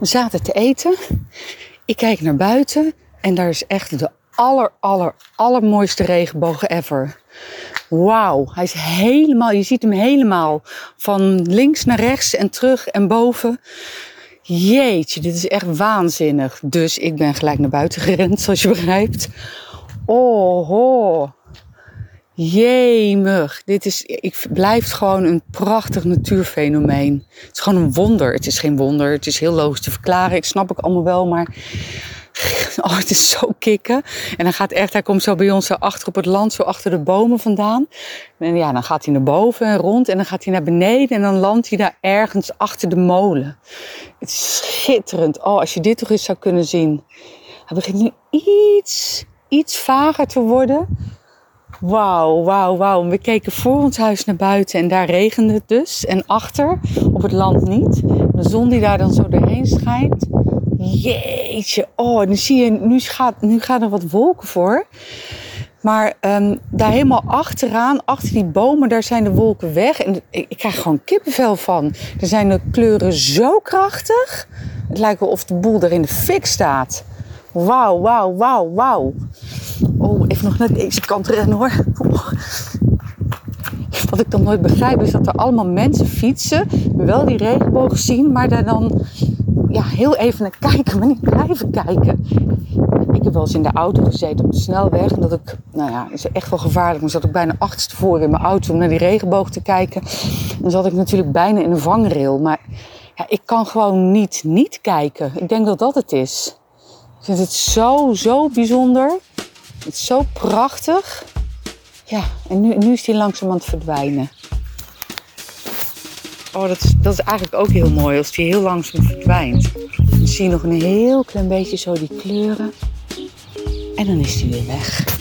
We zaten te eten. Ik kijk naar buiten en daar is echt de aller, aller, allermooiste regenboog ever. Wauw, hij is helemaal, je ziet hem helemaal van links naar rechts en terug en boven. Jeetje, dit is echt waanzinnig. Dus ik ben gelijk naar buiten gerend, zoals je begrijpt. Oh, ho. Jemig. Dit is, ik blijft gewoon een prachtig natuurfenomeen. Het is gewoon een wonder. Het is geen wonder. Het is heel logisch te verklaren. Ik snap het allemaal wel, maar Oh, het is zo kicken. En dan gaat echt, hij komt zo bij ons zo achter op het land, zo achter de bomen vandaan. En ja, dan gaat hij naar boven en rond en dan gaat hij naar beneden en dan landt hij daar ergens achter de molen. Het is schitterend. Oh, als je dit toch eens zou kunnen zien. Hij begint nu iets, iets vager te worden. Wauw, wauw, wauw. We keken voor ons huis naar buiten en daar regende het dus. En achter, op het land niet. De zon die daar dan zo doorheen schijnt. Jeetje, oh, nu zie je, nu gaat, nu gaan er wat wolken voor. Maar um, daar helemaal achteraan, achter die bomen, daar zijn de wolken weg. En ik, ik, krijg gewoon kippenvel van. Er zijn de kleuren zo krachtig. Het lijkt wel of de boel er in de fik staat. Wauw, wauw, wauw, wauw. Oh, even nog naar deze kant rennen hoor. Wat ik dan nooit begrijp is dat er allemaal mensen fietsen, wel die regenboog zien, maar daar dan ja, heel even naar kijken, maar niet blijven kijken. Ik heb wel eens in de auto gezeten op de snelweg. En dat ik, nou ja, is echt wel gevaarlijk. Dan zat ik bijna achterstevoren in mijn auto om naar die regenboog te kijken. Dan zat ik natuurlijk bijna in een vangrail. Maar ja, ik kan gewoon niet niet kijken. Ik denk dat dat het is. Ik vind het zo, zo bijzonder. Het is zo prachtig. Ja, en nu, nu is die langzaam aan het verdwijnen. Oh, dat is, dat is eigenlijk ook heel mooi als die heel langzaam verdwijnt. Dan zie je nog een heel klein beetje zo die kleuren. En dan is die weer weg.